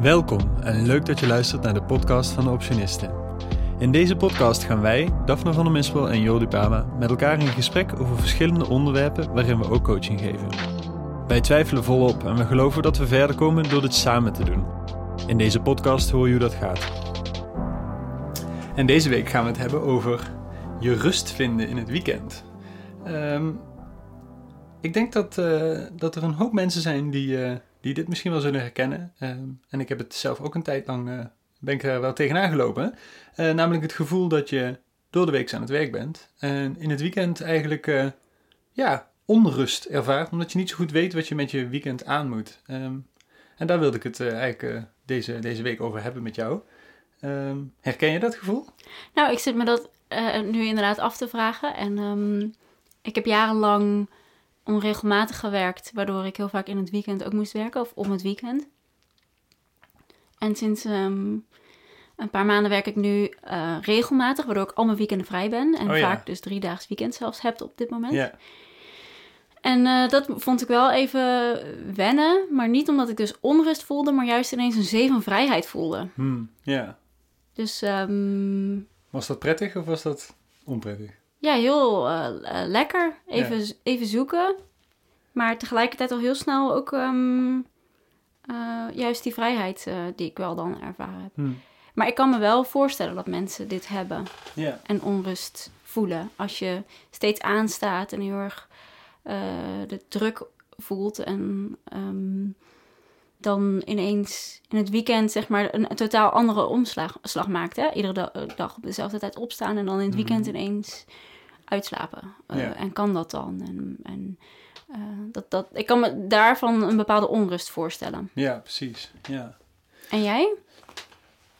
Welkom en leuk dat je luistert naar de podcast van de Optionisten. In deze podcast gaan wij, Daphne van der Mispel en Jordi Pama, met elkaar in gesprek over verschillende onderwerpen waarin we ook coaching geven. Wij twijfelen volop en we geloven dat we verder komen door dit samen te doen. In deze podcast hoor je hoe dat gaat. En deze week gaan we het hebben over je rust vinden in het weekend. Ehm, ik denk dat, eh, dat er een hoop mensen zijn die, eh, die dit misschien wel zullen herkennen. Ehm, en ik heb het zelf ook een tijd lang, uh, ben ik er wel tegenaan gelopen. namelijk het gevoel dat je door de week aan het werk bent. En in het weekend eigenlijk, ja, onrust ervaart. Omdat je niet zo goed weet wat je met je weekend aan moet. Ehm, en daar wilde ik het eigenlijk deze, deze week over hebben met jou. Ehm, herken je dat gevoel? Nou, ik zit me dat nu inderdaad af te vragen. En ik heb jarenlang onregelmatig gewerkt, waardoor ik heel vaak in het weekend ook moest werken of om het weekend. En sinds ehm, een paar maanden werk ik nu uh, regelmatig, waardoor ik al mijn weekenden vrij ben. En oh, vaak dus drie daags weekend zelfs heb op dit moment. Ja. En uh, dat vond ik wel even wennen, maar niet omdat ik dus onrust voelde, maar juist ineens een zee van vrijheid voelde. Hmm, ja. Dus... Um, was dat prettig of was dat onprettig? Ja, heel uh, lekker. Even, even zoeken. Maar tegelijkertijd al heel snel ook um, uh, juist die vrijheid uh, die ik wel dan ervaren heb. Hmm. Maar ik kan me wel voorstellen dat mensen dit hebben. Yeah. En onrust voelen. Als je steeds aanstaat en heel erg de druk voelt. En um, dan ineens in het weekend zeg maar een, totaal andere omslag slag maakt. Hè? Iedere dag op dezelfde tijd opstaan en dan in het weekend hmm. ineens uitslapen. Uh, En kan dat dan? En, en uh, dat, dat, ik kan me daarvan een bepaalde onrust voorstellen. Ja, precies. Ja. En jij?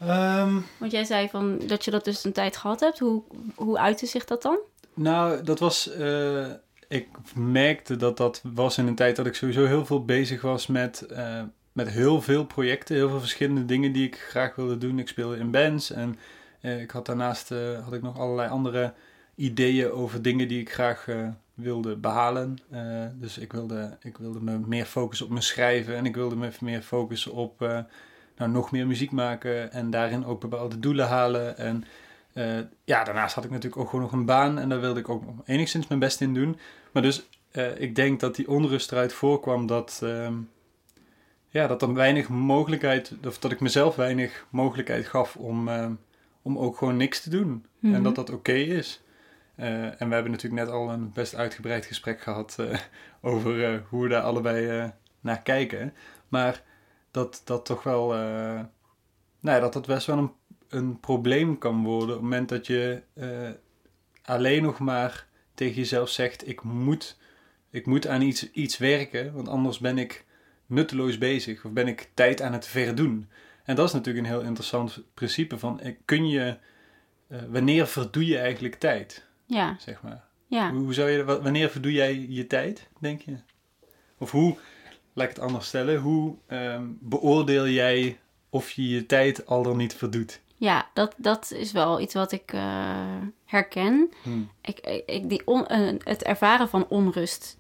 Um, Want jij zei van dat je dat dus een tijd gehad hebt. Hoe, hoe uitte zich dat dan? Nou, dat was. Uh, ik merkte dat dat was in een tijd dat ik sowieso heel veel bezig was met, uh, met heel veel projecten, heel veel verschillende dingen die ik graag wilde doen. Ik speelde in bands en ik had daarnaast had ik nog allerlei andere ideeën over dingen die ik graag uh, wilde behalen. Uh, dus ik wilde, ik wilde me meer focussen op mijn schrijven en ik wilde me meer focussen op uh, nou, nog meer muziek maken en daarin ook bepaalde doelen halen. En ja, daarnaast had ik natuurlijk ook gewoon nog een baan en daar wilde ik ook enigszins mijn best in doen. Maar dus ik denk dat die onrust eruit voorkwam dat, ehm, ja, dat er weinig mogelijkheid, of dat ik mezelf weinig mogelijkheid gaf om, om ook gewoon niks te doen. En mhm. dat dat oké is. Uh, en we hebben natuurlijk net al een best uitgebreid gesprek gehad uh, over uh, hoe we daar allebei naar kijken. Maar dat dat toch wel, nou ja, dat dat best wel een, een probleem kan worden op het moment dat je alleen nog maar tegen jezelf zegt: ik moet, ik moet aan iets, iets werken, want anders ben ik nutteloos bezig of ben ik tijd aan het verdoen. En dat is natuurlijk een heel interessant principe van kun je, wanneer verdoe je eigenlijk tijd? Ja. Zeg maar. Ja. Hoe, zou je, wanneer verdoe jij je tijd, denk je? Of hoe, laat ik het anders stellen, hoe um, beoordeel jij of je je tijd al dan niet verdoet? Ja, dat, dat is wel iets wat ik uh, herken. Hmm. Ik, ik, die on, uh, het ervaren van onrust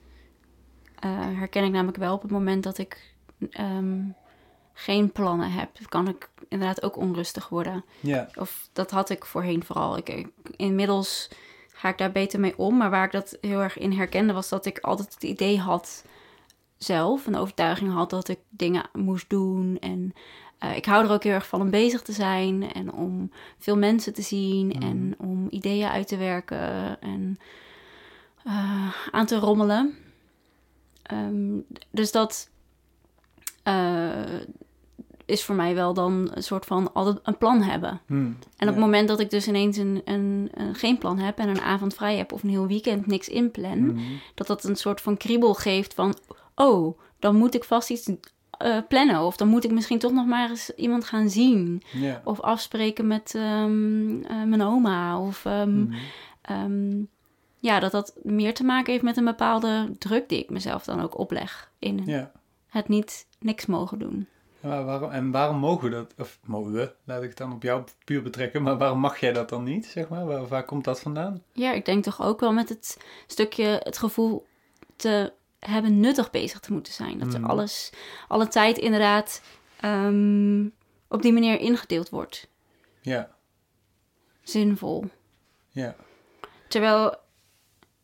uh, herken ik namelijk wel op het moment dat ik um, geen plannen heb. Kan ik inderdaad ook onrustig worden. Ja. Of dat had ik voorheen vooral. Ik, ik, inmiddels ga ik daar beter mee om. Maar waar ik dat heel erg in herkende, was dat ik altijd het idee had zelf, een overtuiging had dat ik dingen moest doen. En uh, ik hou er ook heel erg van om bezig te zijn en om veel mensen te zien mm. en om ideeën uit te werken en uh, aan te rommelen. Um, dus dat, uh, is voor mij wel dan een soort van altijd een plan hebben. Hmm, en op het moment dat ik dus ineens een, een, een, geen plan heb en een avond vrij heb of een heel weekend niks inplan, hmm. dat dat een soort van kriebel geeft van, oh, dan moet ik vast iets uh, plannen. Of dan moet ik misschien toch nog maar eens iemand gaan zien. Of afspreken met um, uh, mijn oma. Of um, um, ja, dat dat meer te maken heeft met een bepaalde druk die ik mezelf dan ook opleg in het niet niks mogen doen. Maar waarom, en waarom mogen we dat, of mogen we, laat ik het dan op jou puur betrekken, maar waarom mag jij dat dan niet, zeg maar? Waar, waar komt dat vandaan? Ja, ik denk toch ook wel met het stukje, het gevoel te hebben nuttig bezig te moeten zijn. Dat er hmm. alles, alle tijd inderdaad ehm, op die manier ingedeeld wordt. Ja, Zinvol. ja. Terwijl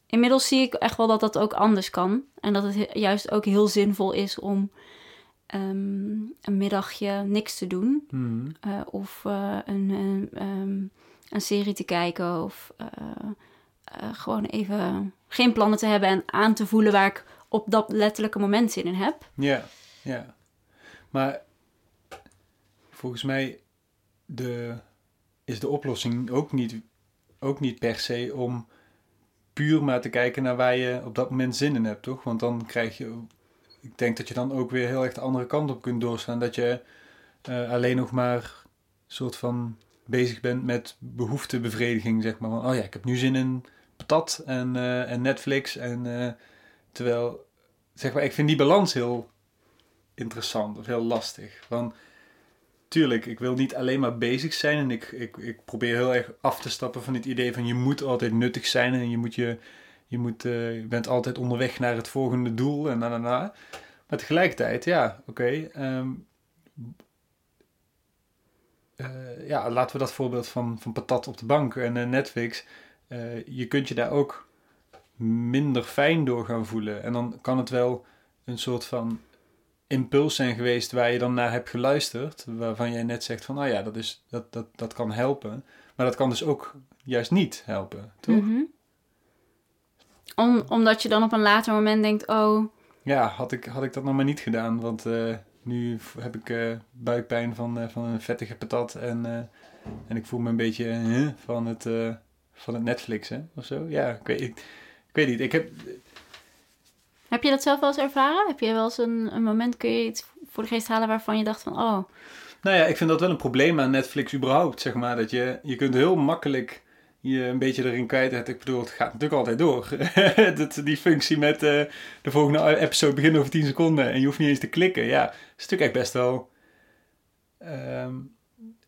inmiddels zie ik echt wel dat dat ook anders kan. En dat het he- juist ook heel zinvol is om ehm, een middagje niks te doen. Mhm. eh, of eh, een, een, ehm, een serie te kijken. Of eh, gewoon even geen plannen te hebben en aan te voelen waar ik op dat letterlijke moment zin in heb. Ja, ja. Maar volgens mij de, is de oplossing ook niet, ook niet per se om puur maar te kijken naar waar je op dat moment zin in hebt, toch? Want dan krijg je, ik denk dat je dan ook weer heel erg de andere kant op kunt doorslaan. Dat je eh, alleen nog maar soort van bezig bent met behoeftebevrediging, zeg maar. Van, oh ja, ik heb nu zin in patat en, eh, en Netflix. En, eh, terwijl, zeg maar, ik vind die balans heel interessant of heel lastig. Want tuurlijk, ik wil niet alleen maar bezig zijn en ik, ik, ik probeer heel erg af te stappen van het idee van je moet altijd nuttig zijn en je, moet je, je, moet, eh, je bent altijd onderweg naar het volgende doel en na na na. Maar tegelijkertijd, ja, oké. ehm, eh, ja, laten we dat voorbeeld van, van patat op de bank en eh, Netflix. je kunt je daar ook minder fijn door gaan voelen. En dan kan het wel een soort van impuls zijn geweest waar je dan naar hebt geluisterd. Waarvan jij net zegt van, nou ja, dat, is, dat, dat, dat kan helpen. Maar dat kan dus ook juist niet helpen, toch? Mhm. Om, omdat je dan op een later moment denkt, oh, Ja, had ik, had ik dat nog maar niet gedaan. Want eh, nu heb ik eh, buikpijn van, eh, van een vettige patat. En, en ik voel me een beetje van, het, van het Netflix, hè, of zo. Ja, ik weet, ik, ik weet niet. Ik heb, heb je dat zelf wel eens ervaren? Heb je wel eens een, een moment, kun je iets voor de geest halen waarvan je dacht van, oh, Nou ja, ik vind dat wel een probleem aan Netflix überhaupt, zeg maar. Dat je, je kunt heel makkelijk je een beetje erin kwijt. Ik bedoel, het gaat natuurlijk altijd door. die functie met eh, de volgende episode begint over 10 seconden en je hoeft niet eens te klikken. Ja, dat is natuurlijk echt best wel... ehm,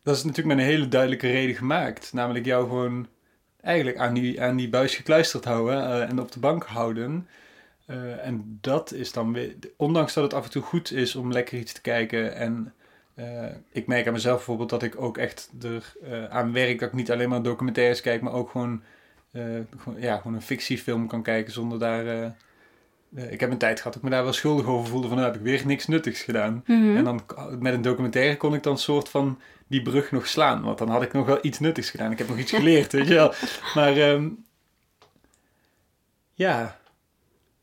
dat is natuurlijk met een hele duidelijke reden gemaakt. Namelijk jou gewoon eigenlijk aan die, aan die buis gekluisterd houden eh, en op de bank houden. Eh, en dat is dan weer... Ondanks dat het af en toe goed is om lekker iets te kijken en... Eh, ik merk aan mezelf bijvoorbeeld dat ik ook echt er eh, aan werk dat ik niet alleen maar documentaires kijk, maar ook gewoon, eh, gewoon, ja, gewoon een fictiefilm kan kijken zonder daar. ik heb een tijd gehad dat ik me daar wel schuldig over voelde van nou heb ik weer niks nuttigs gedaan. mhm. En dan met een documentaire kon ik dan soort van die brug nog slaan, want dan had ik nog wel iets nuttigs gedaan. Ik heb nog iets geleerd, weet je wel. Maar ehm, ja,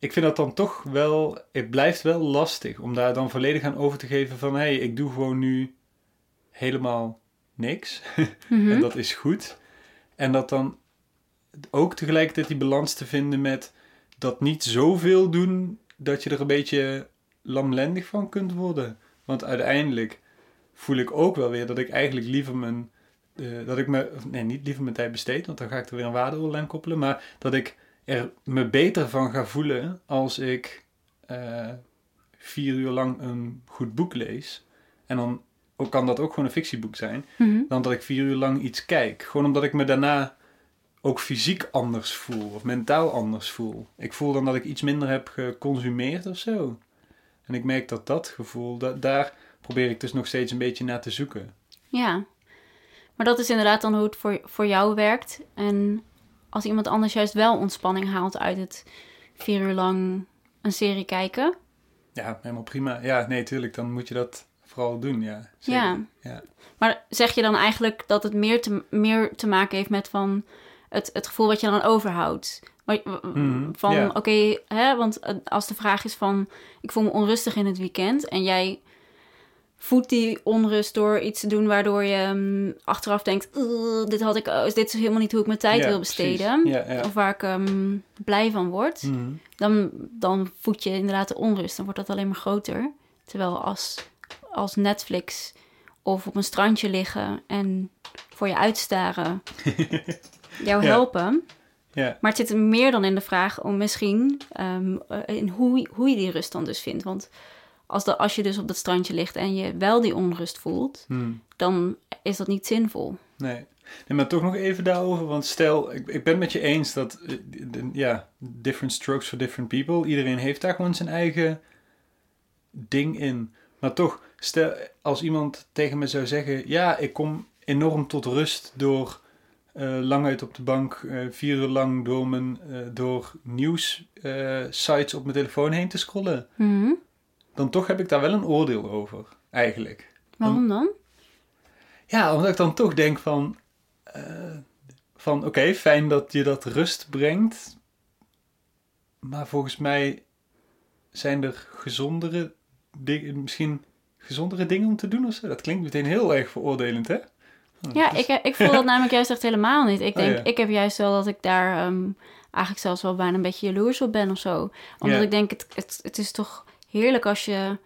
ik vind dat dan toch wel, het blijft wel lastig om daar dan volledig aan over te geven van hé, hey, ik doe gewoon nu helemaal niks. Mhm. En dat is goed. En dat dan ook tegelijkertijd die balans te vinden met dat niet zoveel doen dat je er een beetje lamlendig van kunt worden. Want uiteindelijk voel ik ook wel weer dat ik eigenlijk liever mijn. eh, dat ik me. Nee, niet liever mijn tijd besteed, want dan ga ik er weer een waardeoordeel aan koppelen. Maar dat ik er me beter van ga voelen als ik eh, vier uur lang een goed boek lees. En dan ook, kan dat ook gewoon een fictieboek zijn Mhm. dan dat ik vier uur lang iets kijk. Gewoon omdat ik me daarna ook fysiek anders voel of mentaal anders voel. Ik voel dan dat ik iets minder heb geconsumeerd of zo. En ik merk dat dat gevoel, da- daar probeer ik dus nog steeds een beetje naar te zoeken. Ja, maar dat is inderdaad dan hoe het voor, voor jou werkt. En als iemand anders juist wel ontspanning haalt uit het vier uur lang een serie kijken. Ja, helemaal prima. Ja, nee, tuurlijk, dan moet je dat vooral doen, ja. Zeker. Ja. ja. Maar zeg je dan eigenlijk dat het meer te, meer te maken heeft met van het, het gevoel wat je dan overhoudt? Mhm, Van oké, hè, want eh, als de vraag is van ik voel me onrustig in het weekend en jij voedt die onrust door iets te doen waardoor je mm, achteraf denkt, "Ugh, dit had ik, oh, dit is helemaal niet hoe ik mijn tijd Ja, wil besteden. Ja, ja. Of waar ik ehm, blij van word. Mhm. Dan, dan voed je inderdaad de onrust. Dan wordt dat alleen maar groter. Terwijl als, als Netflix of op een strandje liggen en voor je uitstaren jou helpen. Maar het zit er meer dan in de vraag om misschien ehm, eh, in hoe, hoe je die rust dan dus vindt. Want als, de, als je dus op dat strandje ligt en je wel die onrust voelt, Mhm. dan is dat niet zinvol. Nee. nee, maar toch nog even daarover. Want stel, ik, ik ben het met je eens dat, eh, ja, different strokes for different people. Iedereen heeft daar gewoon zijn eigen ding in. Maar toch, stel, als iemand tegen me zou zeggen: Ja, ik kom enorm tot rust door eh, lang uit op de bank, eh, vier uur lang door, mijn, door nieuws sites op mijn telefoon heen te scrollen. Mhm. Dan toch heb ik daar wel een oordeel over, eigenlijk. Waarom dan? Ja, omdat ik dan toch denk van... eh, van oké, fijn dat je dat rust brengt. Maar volgens mij zijn er gezondere dingen... Misschien gezondere dingen om te doen of zo. Dat klinkt meteen heel erg veroordelend, hè? Oh, Ja, dus- ik, ik voel dat namelijk juist echt helemaal niet. Ik Oh, denk, ja. ik heb juist wel dat ik daar ehm, eigenlijk zelfs wel bijna een beetje jaloers op ben of zo. Omdat Ja. ik denk, het, het, het is toch heerlijk als je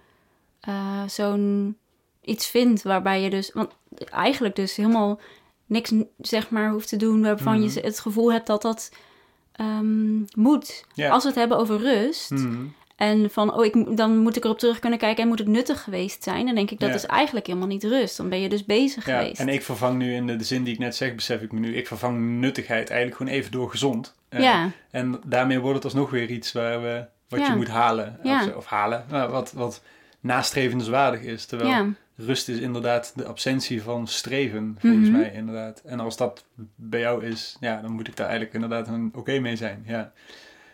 eh, zo'n iets vindt waarbij je dus... Want eigenlijk dus helemaal niks zeg maar hoeft te doen waarvan je het gevoel hebt dat dat ehm, moet. Als we het hebben over rust... Mhm. En van, oh, ik, dan moet ik erop terug kunnen kijken en moet het nuttig geweest zijn. Dan denk ik, dat Ja. is eigenlijk helemaal niet rust. Dan ben je dus bezig Ja, geweest. en ik vervang nu in de, de zin die ik net zeg, besef ik me nu, ik vervang nuttigheid eigenlijk gewoon even door gezond. Eh, ja, En daarmee wordt het alsnog weer iets waar we, wat Ja. je moet halen. Ja. Of, of halen, nou, wat, wat nastrevenswaardig is. Terwijl ja, rust is inderdaad de absentie van streven, volgens Mhm. mij inderdaad. En als dat bij jou is, ja, dan moet ik daar eigenlijk inderdaad een oké mee zijn. Ja.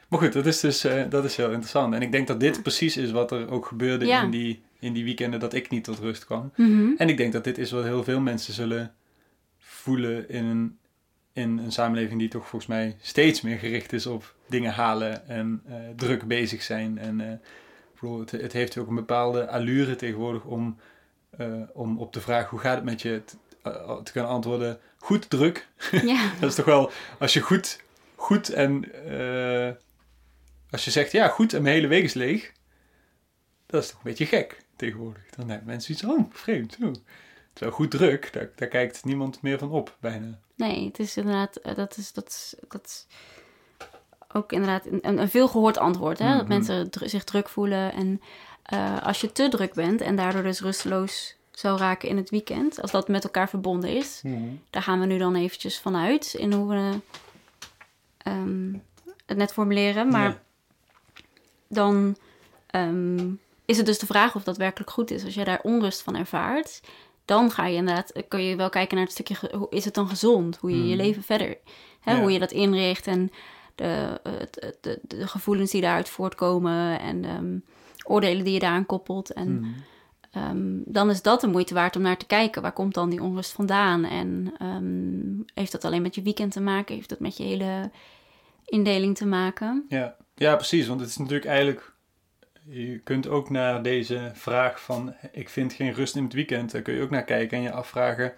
Maar goed, dat is dus eh, dat is heel interessant. En ik denk dat dit precies is wat er ook gebeurde in, die, in die weekenden dat ik niet tot rust kwam. mhm. En ik denk dat dit is wat heel veel mensen zullen voelen in een, in een samenleving die toch volgens mij steeds meer gericht is op dingen halen en eh, druk bezig zijn. En bedoel, het, het heeft ook een bepaalde allure tegenwoordig om, eh, om op de vraag hoe gaat het met je te, te kunnen antwoorden goed druk. ja. Dat is toch wel, als je goed, goed en als je zegt ja goed en mijn hele week is leeg, dat is toch een beetje gek tegenwoordig. Dan hebben mensen iets, oh vreemd. Oh. Terwijl goed druk, daar, daar kijkt niemand meer van op bijna. Nee, het is inderdaad, eh, dat is, dat is, dat is ook inderdaad een, een veel gehoord antwoord. Hè? Dat Mhm. mensen zich druk voelen. En eh, als je te druk bent en daardoor dus rusteloos zou raken in het weekend, als dat met elkaar verbonden is, daar gaan we nu dan eventjes vanuit in hoe we ehm, het net formuleren. Maar dan ehm, is het dus de vraag of dat werkelijk goed is. Als je daar onrust van ervaart, dan ga je inderdaad, kun je wel kijken naar het stukje, hoe is het dan gezond? Hoe je je Mhm. leven verder, hè, Ja. hoe je dat inricht en de, het- de, de, gevoelens die daaruit voortkomen en ehm, oordelen die je daaraan koppelt. En Mhm. Ehm, dan is dat de moeite waard om naar te kijken. Waar komt dan die onrust vandaan? En ehm, heeft dat alleen met je weekend te maken? Heeft dat met je hele indeling te maken? Ja. ja, precies. Want het is natuurlijk eigenlijk... Je kunt ook naar deze vraag van... Ik vind geen rust in het weekend. Daar kun je ook naar kijken en je afvragen...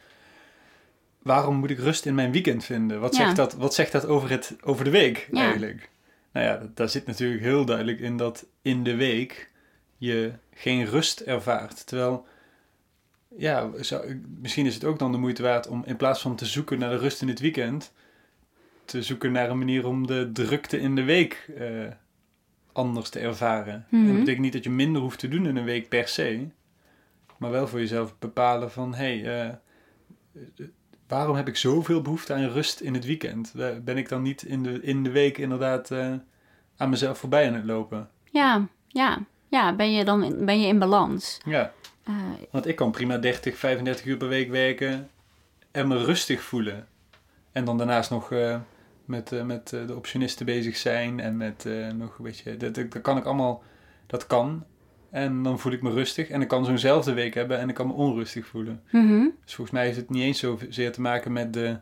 Waarom moet ik rust in mijn weekend vinden? Wat, Ja. zegt, dat, wat zegt dat over, het, over de week Ja. eigenlijk? Nou ja, dat- daar zit natuurlijk heel duidelijk in dat in de week je geen rust ervaart. Terwijl, ja, zou, misschien is het ook dan de moeite waard om in plaats van te zoeken naar de rust in het weekend, te zoeken naar een manier om de drukte in de week eh, anders te ervaren. En Mhm. dat betekent niet dat je minder hoeft te doen in een week per se, maar wel voor jezelf bepalen van, hé, hey, eh, waarom heb ik zoveel behoefte aan rust in het weekend? Eh, Ben ik dan niet in de, in de week inderdaad eh, aan mezelf voorbij aan het lopen? Ja, ja. Ja, ben je dan in, ben je in balans? Ja. Want ik kan prima 30, 35 uur per week werken en me rustig voelen. En dan daarnaast nog met, eh, met eh, de optionisten bezig zijn en met eh, nog een beetje... Dat, dat, dat kan ik allemaal... Dat kan. En dan voel ik me rustig. En ik kan zo'nzelfde week hebben en ik kan me onrustig voelen. mhm. Dus volgens mij heeft het niet eens zozeer te maken met de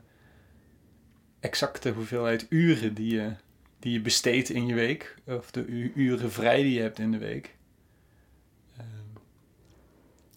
exacte hoeveelheid uren die je, die je besteedt in je week. Of de uren vrij die je hebt in de week.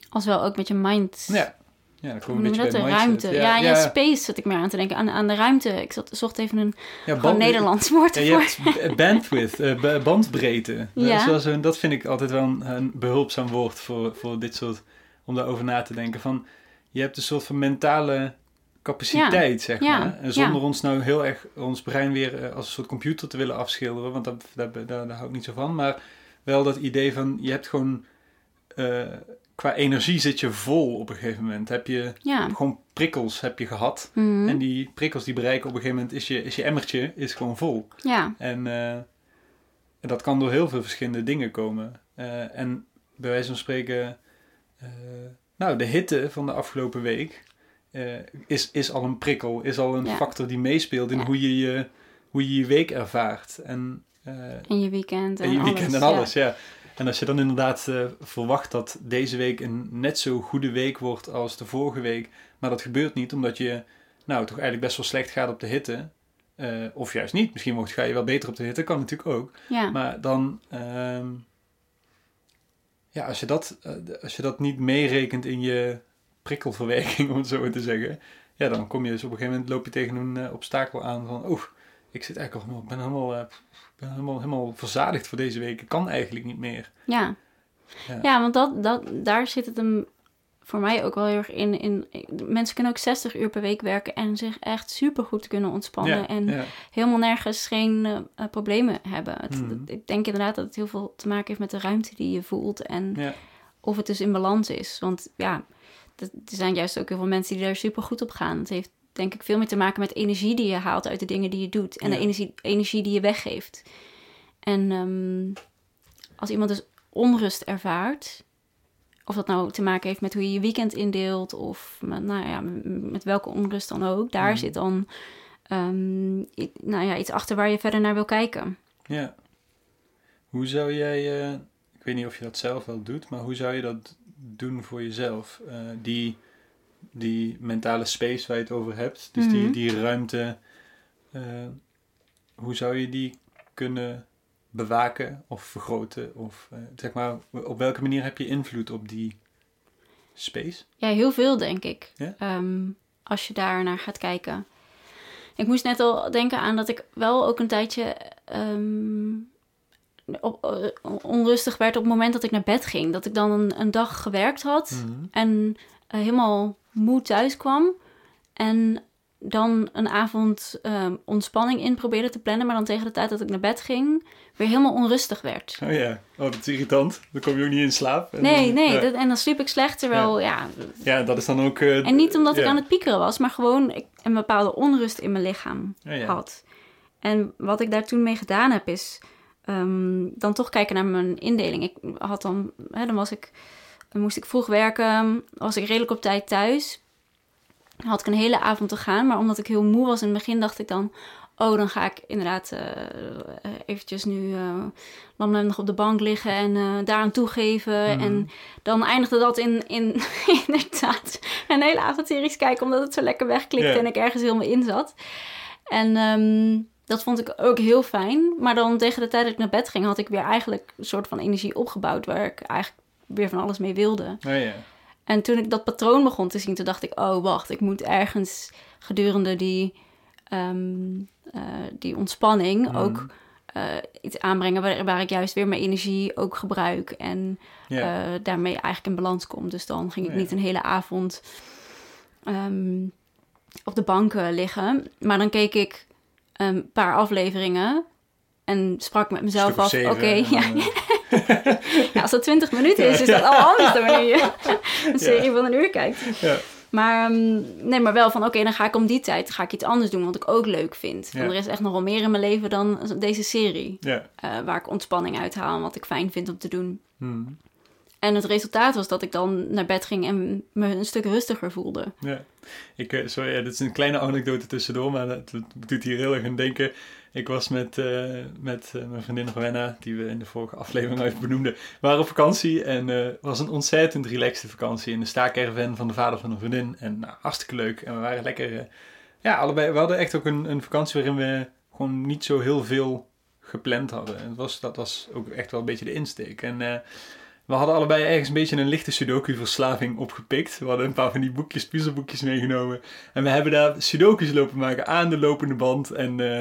Als wel ook met je mind. ja. Ja, dan kom je een je beetje dat? bij De ruimte. Ja, ja, space zit ik meer aan te denken. Aan, aan de ruimte. Ik zat, zocht even een Ja, band- Nederlands woord Ja, je ervoor. hebt bandwidth, eh, ba- bandbreedte. Dat, Ja. wel zo'n- dat vind ik altijd wel een, een behulpzaam woord voor, voor dit soort, om daarover na te denken. Van, je hebt een soort van mentale capaciteit, zeg Ja. maar. En zonder ons nou heel erg ons brein weer eh, als een soort computer te willen afschilderen, want dat, dat, daar, daar hou ik niet zo van. Maar wel dat idee van, je hebt gewoon, eh, qua energie zit je vol op een gegeven moment. Heb je Ja. gewoon prikkels heb je gehad. Mhm. En die prikkels die bereiken op een gegeven moment, is je, is je emmertje is gewoon vol. ja. En eh, dat kan door heel veel verschillende dingen komen. Eh, en bij wijze van spreken, eh, nou, de hitte van de afgelopen week is, is al een prikkel, is al een Ja. factor die meespeelt in Ja. hoe, je je, hoe je je week ervaart. En, En je weekend en, en je alles. weekend en ja. alles, ja. En als je dan inderdaad eh, verwacht dat deze week een net zo goede week wordt als de vorige week, maar dat gebeurt niet omdat je nou toch eigenlijk best wel slecht gaat op de hitte, eh, of juist niet. Misschien wordt, ga je wel beter op de hitte, kan natuurlijk ook. Ja. Maar dan, ehm, ja, als je, dat, eh, als je dat niet meerekent in je prikkelverwerking, om het zo te zeggen, ja, dan kom je dus op een gegeven moment loop je tegen een obstakel aan van, oeh, ik zit eigenlijk al, ik ben helemaal, ben helemaal, helemaal verzadigd voor deze week. Ik kan eigenlijk niet meer. Ja. Ja. Ja, want dat, dat, daar zit het hem voor mij ook wel heel erg in, in. Mensen kunnen ook 60 uur per week werken en zich echt super goed kunnen ontspannen. ja, en ja, helemaal nergens geen eh, problemen hebben. Het, Mhm. het- ik denk inderdaad dat het heel veel te maken heeft met de ruimte die je voelt. En ja, of het dus in balans is. Want ja, er zijn juist ook heel veel mensen die daar super goed op gaan. Het heeft denk ik veel meer te maken met energie die je haalt uit de dingen die je doet. En Ja. de energie, energie die je weggeeft. En ehm, als iemand dus onrust ervaart... Of dat nou te maken heeft met hoe je je weekend indeelt... of met, nou ja, met welke onrust dan ook. Daar zit dan ehm, nou ja, iets achter waar je verder naar wil kijken. ja. Hoe zou jij, eh, ik weet niet of je dat zelf wel doet, maar hoe zou je dat doen voor jezelf? Eh, die, die mentale space waar je het over hebt, dus die, Mhm. die ruimte, eh, hoe zou je die kunnen bewaken of vergroten? Of eh, zeg maar, op welke manier heb je invloed op die space? Ja, heel veel denk ik. Ehm, als je daar naar gaat kijken. Ik moest net al denken aan dat ik wel ook een tijdje ehm, op, eh, onrustig werd op het moment dat ik naar bed ging. Dat ik dan een, een dag gewerkt had Mhm. en helemaal moe thuis kwam. En dan een avond ehm, ontspanning in probeerde te plannen. Maar dan tegen de tijd dat ik naar bed ging, weer helemaal onrustig werd. Oh ja, oh, dat is irritant. Dan kom je ook niet in slaap. En, Nee, nee. Ja, Dat, en dan sliep ik slecht. Terwijl, ja, ja dat is dan ook... eh, En niet omdat ik ja. aan het piekeren was, maar gewoon ik een bepaalde onrust in mijn lichaam Oh ja. had. En wat ik daar toen mee gedaan heb, is ehm, dan toch kijken naar mijn indeling. Ik had dan, hè, dan was ik, dan moest ik vroeg werken, was ik redelijk op tijd thuis. Dan had ik een hele avond te gaan, maar omdat ik heel moe was in het begin, dacht ik dan, oh, dan ga ik inderdaad eh, eventjes nu uh, lamlendig op de bank liggen en eh, daaraan toegeven. Mhm. En dan eindigde dat in, in inderdaad een hele avond series kijken, omdat het zo lekker wegklikte en ik ergens helemaal in zat. En ehm, dat vond ik ook heel fijn. Maar dan tegen de tijd dat ik naar bed ging, had ik weer eigenlijk een soort van energie opgebouwd waar ik eigenlijk weer van alles mee wilde. Oh ja. En toen ik dat patroon begon te zien, toen dacht ik, oh wacht, ik moet ergens gedurende die, ehm, eh, die ontspanning Mhm. ook eh, iets aanbrengen waar, waar ik juist weer mijn energie ook gebruik en eh, daarmee eigenlijk in balans kom. Dus dan ging ik Ja. niet een hele avond ehm, op de banken liggen, maar dan keek ik een paar afleveringen en sprak met mezelf af, oké, ja, als dat 20 minuten is, is dat al anders dan wanneer je een serie van een uur kijkt. ja. Maar ehm, nee, maar wel van oké, dan ga ik om die tijd ga ik iets anders doen wat ik ook leuk vind. Want er is echt nog wel meer in mijn leven dan deze serie. Ja. eh, waar ik ontspanning uit haal en wat ik fijn vind om te doen. Hmm. En het resultaat was dat ik dan naar bed ging en me een stuk rustiger voelde. Ja, ik, eh, sorry, dit is een kleine anekdote tussendoor, maar het doet hier heel erg aan denken. Ik was met, eh, met eh, mijn vriendin Rowena, die we in de vorige aflevering al even benoemden, waren op vakantie en het was een ontzettend relaxte vakantie in de staakerven van de vader van een vriendin. En nou, hartstikke leuk. En we waren lekker, ja, allebei, we hadden echt ook een, een vakantie waarin we gewoon niet zo heel veel gepland hadden. En het was, dat was ook echt wel een beetje de insteek. En we hadden allebei ergens een beetje een lichte sudoku-verslaving opgepikt. We hadden een paar van die boekjes, puzzelboekjes meegenomen. En we hebben daar sudoku's lopen maken aan de lopende band. En, eh,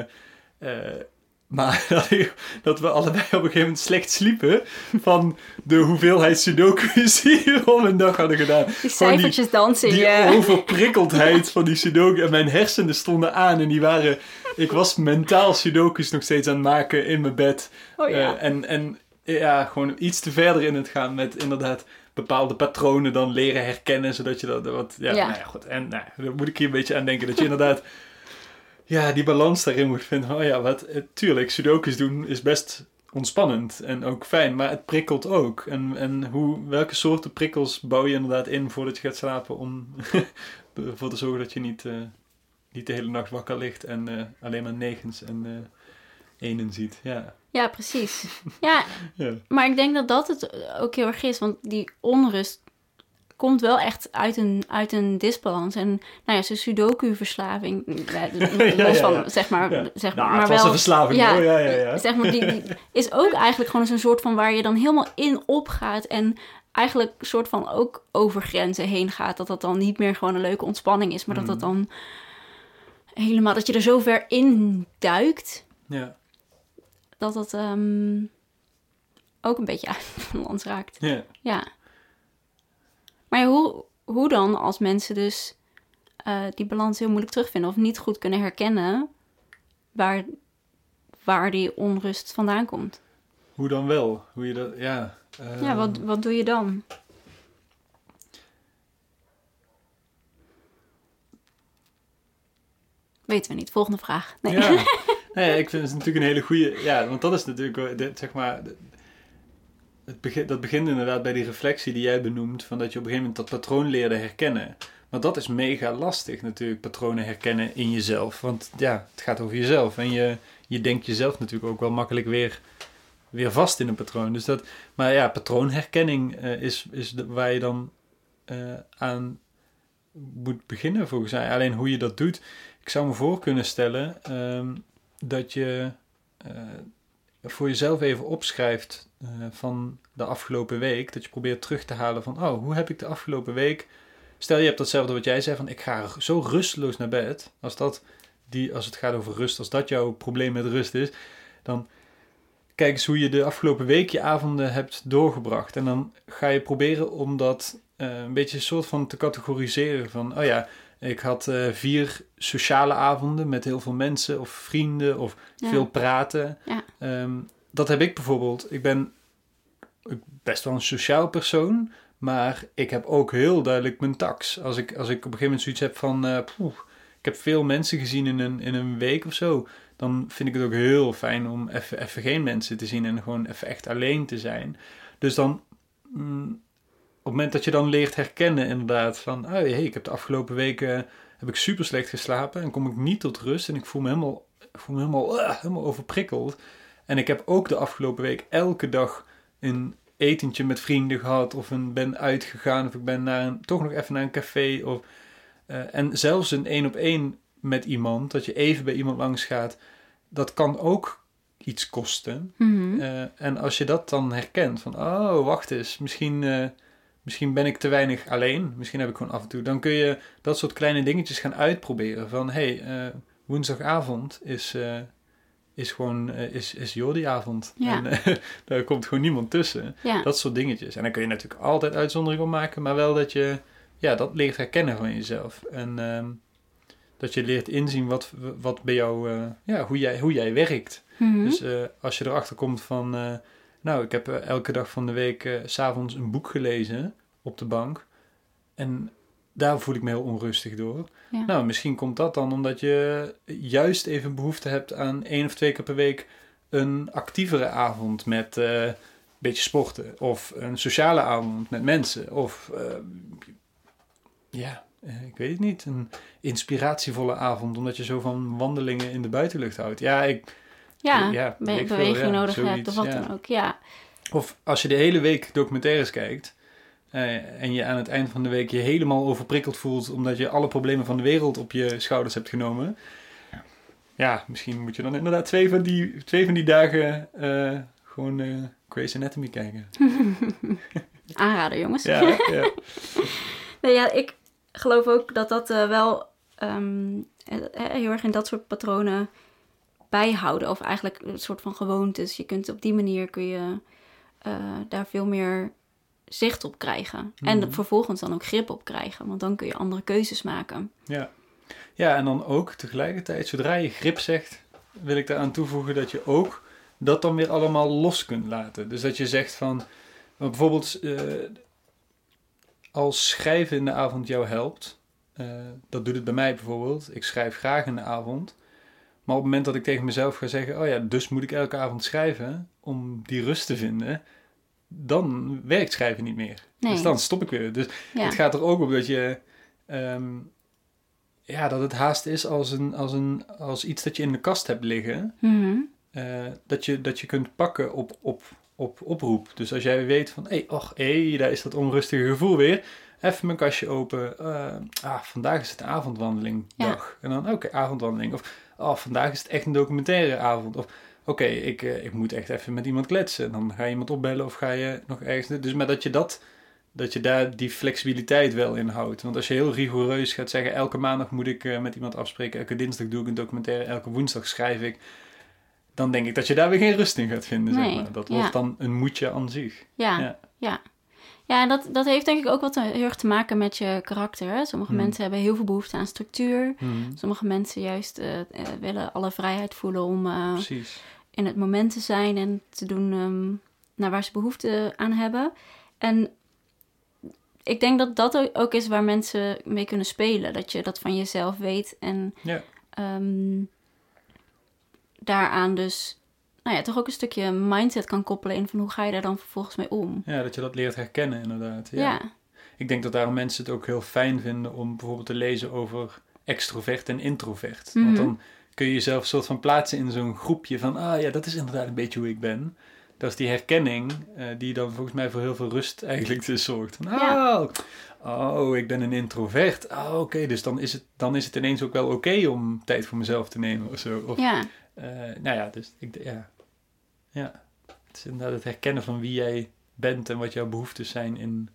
eh, maar dat, we allebei op een gegeven moment slecht sliepen van de hoeveelheid sudoku's die we om een dag hadden gedaan. Die Gewoon die- cijfertjes dansen. Die overprikkeldheid van die sudoku. En mijn hersenen stonden aan en die waren... Ik was mentaal sudoku's nog steeds aan het maken in mijn bed. Oh ja. Eh, en, en ja, gewoon iets te verder in het gaan met inderdaad bepaalde patronen dan leren herkennen, zodat je dat wat... Ja, Ja. Nou ja goed. En nou, daar moet ik hier een beetje aan denken, dat je inderdaad ja, die balans daarin moet vinden. Oh ja, wat, eh, tuurlijk, sudokus doen is best ontspannend en ook fijn, maar het prikkelt ook. En, en hoe, welke soorten prikkels bouw je inderdaad in voordat je gaat slapen om ervoor te zorgen dat je niet, uh, niet de hele nacht wakker ligt en uh, alleen maar negens en uh, enen ziet. Ja, ja precies. Ja, ja, maar ik denk dat dat het ook heel erg is, want die onrust komt wel echt uit een, uit een disbalans. En nou ja, zijn sudoku-verslaving, los van, zeg maar... Zeg, nou, maar het was een verslaving, ja, ja, ja, ja. Zeg maar, die, die, is ook eigenlijk gewoon een soort van waar je dan helemaal in opgaat en eigenlijk een soort van ook over grenzen heen gaat. Dat dat dan niet meer gewoon een leuke ontspanning is, maar dat dat mm. dan helemaal, dat je er zo ver in duikt. Ja. Dat dat ehm, ook een beetje uit van ons raakt. Ja. Ja. Maar hoe, hoe dan als mensen dus uh, die balans heel moeilijk terugvinden of niet goed kunnen herkennen waar, waar die onrust vandaan komt? Hoe dan wel? Hoe je dat, ja. Ja, wat, ehm, wat doe je dan? Weten we niet. Volgende vraag. Nee. Ja. nee, ik vind het natuurlijk een hele goede. Ja, want dat is natuurlijk, zeg maar, het begin, dat begint inderdaad bij die reflectie die jij benoemt, van dat je op een gegeven moment dat patroon leerde herkennen. Maar dat is mega lastig natuurlijk, patronen herkennen in jezelf. Want ja, het gaat over jezelf. En je, je denkt jezelf natuurlijk ook wel makkelijk weer, weer vast in een patroon. Dus dat, maar ja, patroonherkenning uh, is, is waar je dan uh, aan moet beginnen volgens mij. Alleen hoe je dat doet. Ik zou me voor kunnen stellen um, dat je uh, voor jezelf even opschrijft uh, van de afgelopen week. Dat je probeert terug te halen van, oh, hoe heb ik de afgelopen week... Stel je hebt datzelfde wat jij zei van, ik ga zo rusteloos naar bed. Als, dat die, als het gaat over rust, als dat jouw probleem met rust is, dan kijk eens hoe je de afgelopen week je avonden hebt doorgebracht. En dan ga je proberen om dat uh, een beetje een soort van te categoriseren. Van, oh ja, ik had uh, vier sociale avonden met heel veel mensen of vrienden of ja. veel praten. Ja. Um, dat heb ik bijvoorbeeld. Ik ben best wel een sociaal persoon, maar ik heb ook heel duidelijk mijn tax. Als ik, als ik op een gegeven moment zoiets heb van, uh, poeh, ik heb veel mensen gezien in een, in een week of zo, dan vind ik het ook heel fijn om even, even geen mensen te zien en gewoon even echt alleen te zijn. Dus dan, mm, het moment dat je dan leert herkennen inderdaad van, oh hey, ik heb de afgelopen weken heb ik super slecht geslapen en kom ik niet tot rust en ik voel me helemaal, voel me helemaal, uh, helemaal overprikkeld. En ik heb ook de afgelopen week elke dag een etentje met vrienden gehad. Of een, ben uitgegaan. Of ik ben naar een, toch nog even naar een café. Of, uh, en zelfs een één op één met iemand. Dat je even bij iemand langs gaat. Dat kan ook iets kosten. Mm -hmm. uh, en als je dat dan herkent. Van oh wacht eens. Misschien... Misschien ben ik te weinig alleen. Misschien heb ik gewoon af en toe. Dan kun je dat soort kleine dingetjes gaan uitproberen. Van hé, hey, uh, woensdagavond is, uh, is gewoon uh, is, is Jordi-avond. Ja. En daar komt gewoon niemand tussen. Ja. Dat soort dingetjes. En dan kun je natuurlijk altijd uitzonderingen op maken. Maar wel dat je ja, dat leert herkennen van jezelf. En um, dat je leert inzien wat, wat bij jou, ja, hoe, jij, hoe jij werkt. Mm -hmm. Dus als je erachter komt van nou, ik heb elke dag van de week uh, s'avonds een boek gelezen op de bank. En daar voel ik me heel onrustig door. Ja. Nou, misschien komt dat dan omdat je juist even behoefte hebt aan één of twee keer per week een actievere avond met uh, een beetje sporten. Of een sociale avond met mensen. Of uh, ja, ik weet het niet. Een inspiratievolle avond omdat je zo van wandelingen in de buitenlucht houdt. Ja, ik ja, ja be beweging ja, nodig zoiets, hebt of wat ja. dan ook, ja. Of als je de hele week documentaires kijkt uh, en je aan het eind van de week je helemaal overprikkeld voelt omdat je alle problemen van de wereld op je schouders hebt genomen. Ja, misschien moet je dan inderdaad twee van die, twee van die dagen uh, gewoon uh, Grey's Anatomy kijken. Aanraden, jongens. Ja, ja. nee, ja, ik geloof ook dat dat wel um, heel erg in dat soort patronen bijhouden. Of eigenlijk een soort van gewoontes. Je kunt op die manier kun je uh, daar veel meer zicht op krijgen. Mm. En Mhm. vervolgens dan ook grip op krijgen. Want dan kun je andere keuzes maken. Ja. ja, en dan ook tegelijkertijd, zodra je grip zegt, wil ik daaraan toevoegen dat je ook dat dan weer allemaal los kunt laten. Dus dat je zegt van, bijvoorbeeld, uh, als schrijven in de avond jou helpt, uh, dat doet het bij mij bijvoorbeeld. Ik schrijf graag in de avond. Maar op het moment dat ik tegen mezelf ga zeggen, oh ja, dus moet ik elke avond schrijven om die rust te vinden, dan werkt schrijven niet meer. Nee. Dus dan stop ik weer. Dus Ja. het gaat er ook om dat je, ehm, ja, dat het haast is als, een, als, een, als iets dat je in de kast hebt liggen, Mhm. eh, dat, je, dat je kunt pakken op, op, op oproep. Dus als jij weet van, hé, hey, och, hé, daar is dat onrustige gevoel weer. Even mijn kastje open. eh, ah, vandaag is het een avondwandelingdag. En dan, oké, avondwandeling. Of, oh, vandaag is het echt een documentaire avond. Of, oké, ik, eh, ik moet echt even met iemand kletsen. En dan ga je iemand opbellen of ga je nog ergens... Dus maar dat je dat... Dat je daar die flexibiliteit wel in houdt. Want als je heel rigoureus gaat zeggen... elke maandag moet ik eh, met iemand afspreken... elke dinsdag doe ik een documentaire... elke woensdag schrijf ik... dan denk ik dat je daar weer geen rust in gaat vinden. Nee, zeg maar. Dat ja. wordt dan een moetje aan zich. Ja, Ja. ja. Ja. en dat, dat heeft denk ik ook wat heel erg te maken met je karakter. Sommige Hmm. mensen hebben heel veel behoefte aan structuur. Hmm, Sommige mensen juist eh, eh, willen alle vrijheid voelen om eh, in het moment te zijn en te doen ehm, naar waar ze behoefte aan hebben. En ik denk dat dat ook- is waar mensen mee kunnen spelen. Dat je dat van jezelf weet en Ja. ehm, daaraan dus nou ja, toch ook een stukje mindset kan koppelen in van hoe ga je daar dan vervolgens mee om. ja, dat je dat leert herkennen inderdaad. Ja. Ja, Ik denk dat daarom mensen het ook heel fijn vinden om bijvoorbeeld te lezen over extrovert en introvert. Want Mhm. dan kun je jezelf soort van plaatsen in zo'n groepje van, ah ja, dat is inderdaad een beetje hoe ik ben. Dat is die herkenning eh, die dan volgens mij voor heel veel rust eigenlijk dus zorgt. Van, Ja. oh, oh, ik ben een introvert. Oh, oké, dus dan is, het, dan is het ineens ook wel oké om tijd voor mezelf te nemen of zo. Of, ja, nou ja, dus ik, ja. ja. Het is inderdaad het herkennen van wie jij bent en wat jouw behoeftes zijn in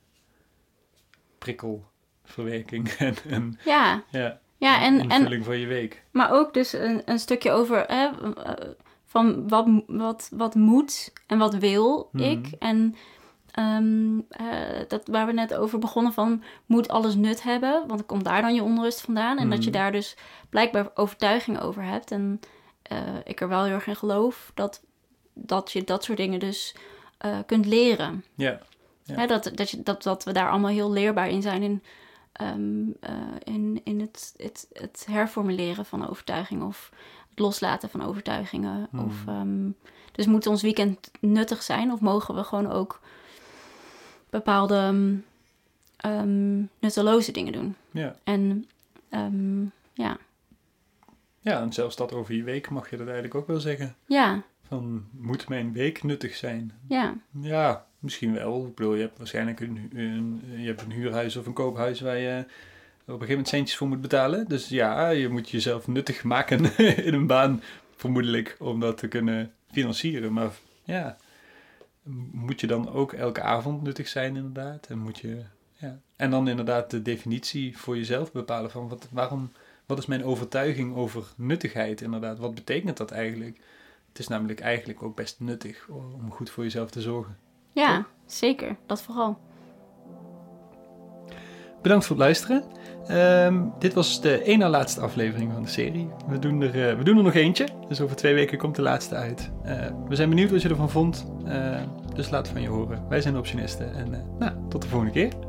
prikkelverwerking en, en ja. ja, Ja, en, en, invulling van je week. maar ook dus een, een stukje over hè, eh, van wat, wat, wat moet en wat wil Mhm. ik. En ehm, eh, dat waar we net over begonnen van moet alles nut hebben, want dan komt daar dan je onrust vandaan. En dat je Mhm. daar dus blijkbaar overtuiging over hebt. En eh, ik er wel heel erg in geloof dat, dat je dat soort dingen dus eh, kunt leren. Ja, Ja. Hè, dat, dat, je, dat, dat we daar allemaal heel leerbaar in zijn in, ehm, eh, in, in het, het, het herformuleren van overtuigingen of het loslaten van overtuigingen. Hmm. Of, ehm, dus moet ons weekend nuttig zijn of mogen we gewoon ook bepaalde ehm, nutteloze dingen doen? ja. En ja, ja, en zelfs dat over je week mag je dat eigenlijk ook wel zeggen. ja, Van, moet mijn week nuttig zijn? ja, Ja, misschien wel. Ik bedoel, je hebt waarschijnlijk een, een, je hebt een huurhuis of een koophuis waar je op een gegeven moment centjes voor moet betalen. Dus ja, je moet jezelf nuttig maken in een baan, vermoedelijk, om dat te kunnen financieren. Maar ja, moet je dan ook elke avond nuttig zijn inderdaad? En moet je, ja. En dan inderdaad de definitie voor jezelf bepalen van wat, waarom, wat is mijn overtuiging over nuttigheid inderdaad? Wat betekent dat eigenlijk? Het is namelijk eigenlijk ook best nuttig om goed voor jezelf te zorgen. ja, zeker. Dat vooral. Bedankt voor het luisteren. Ehm, dit was de ene na laatste aflevering van de serie. We doen, er, eh, we doen er nog eentje, dus over twee weken komt de laatste uit. Eh, we zijn benieuwd wat je ervan vond, eh, dus laat het van je horen. Wij zijn optionisten en nou, tot de volgende keer.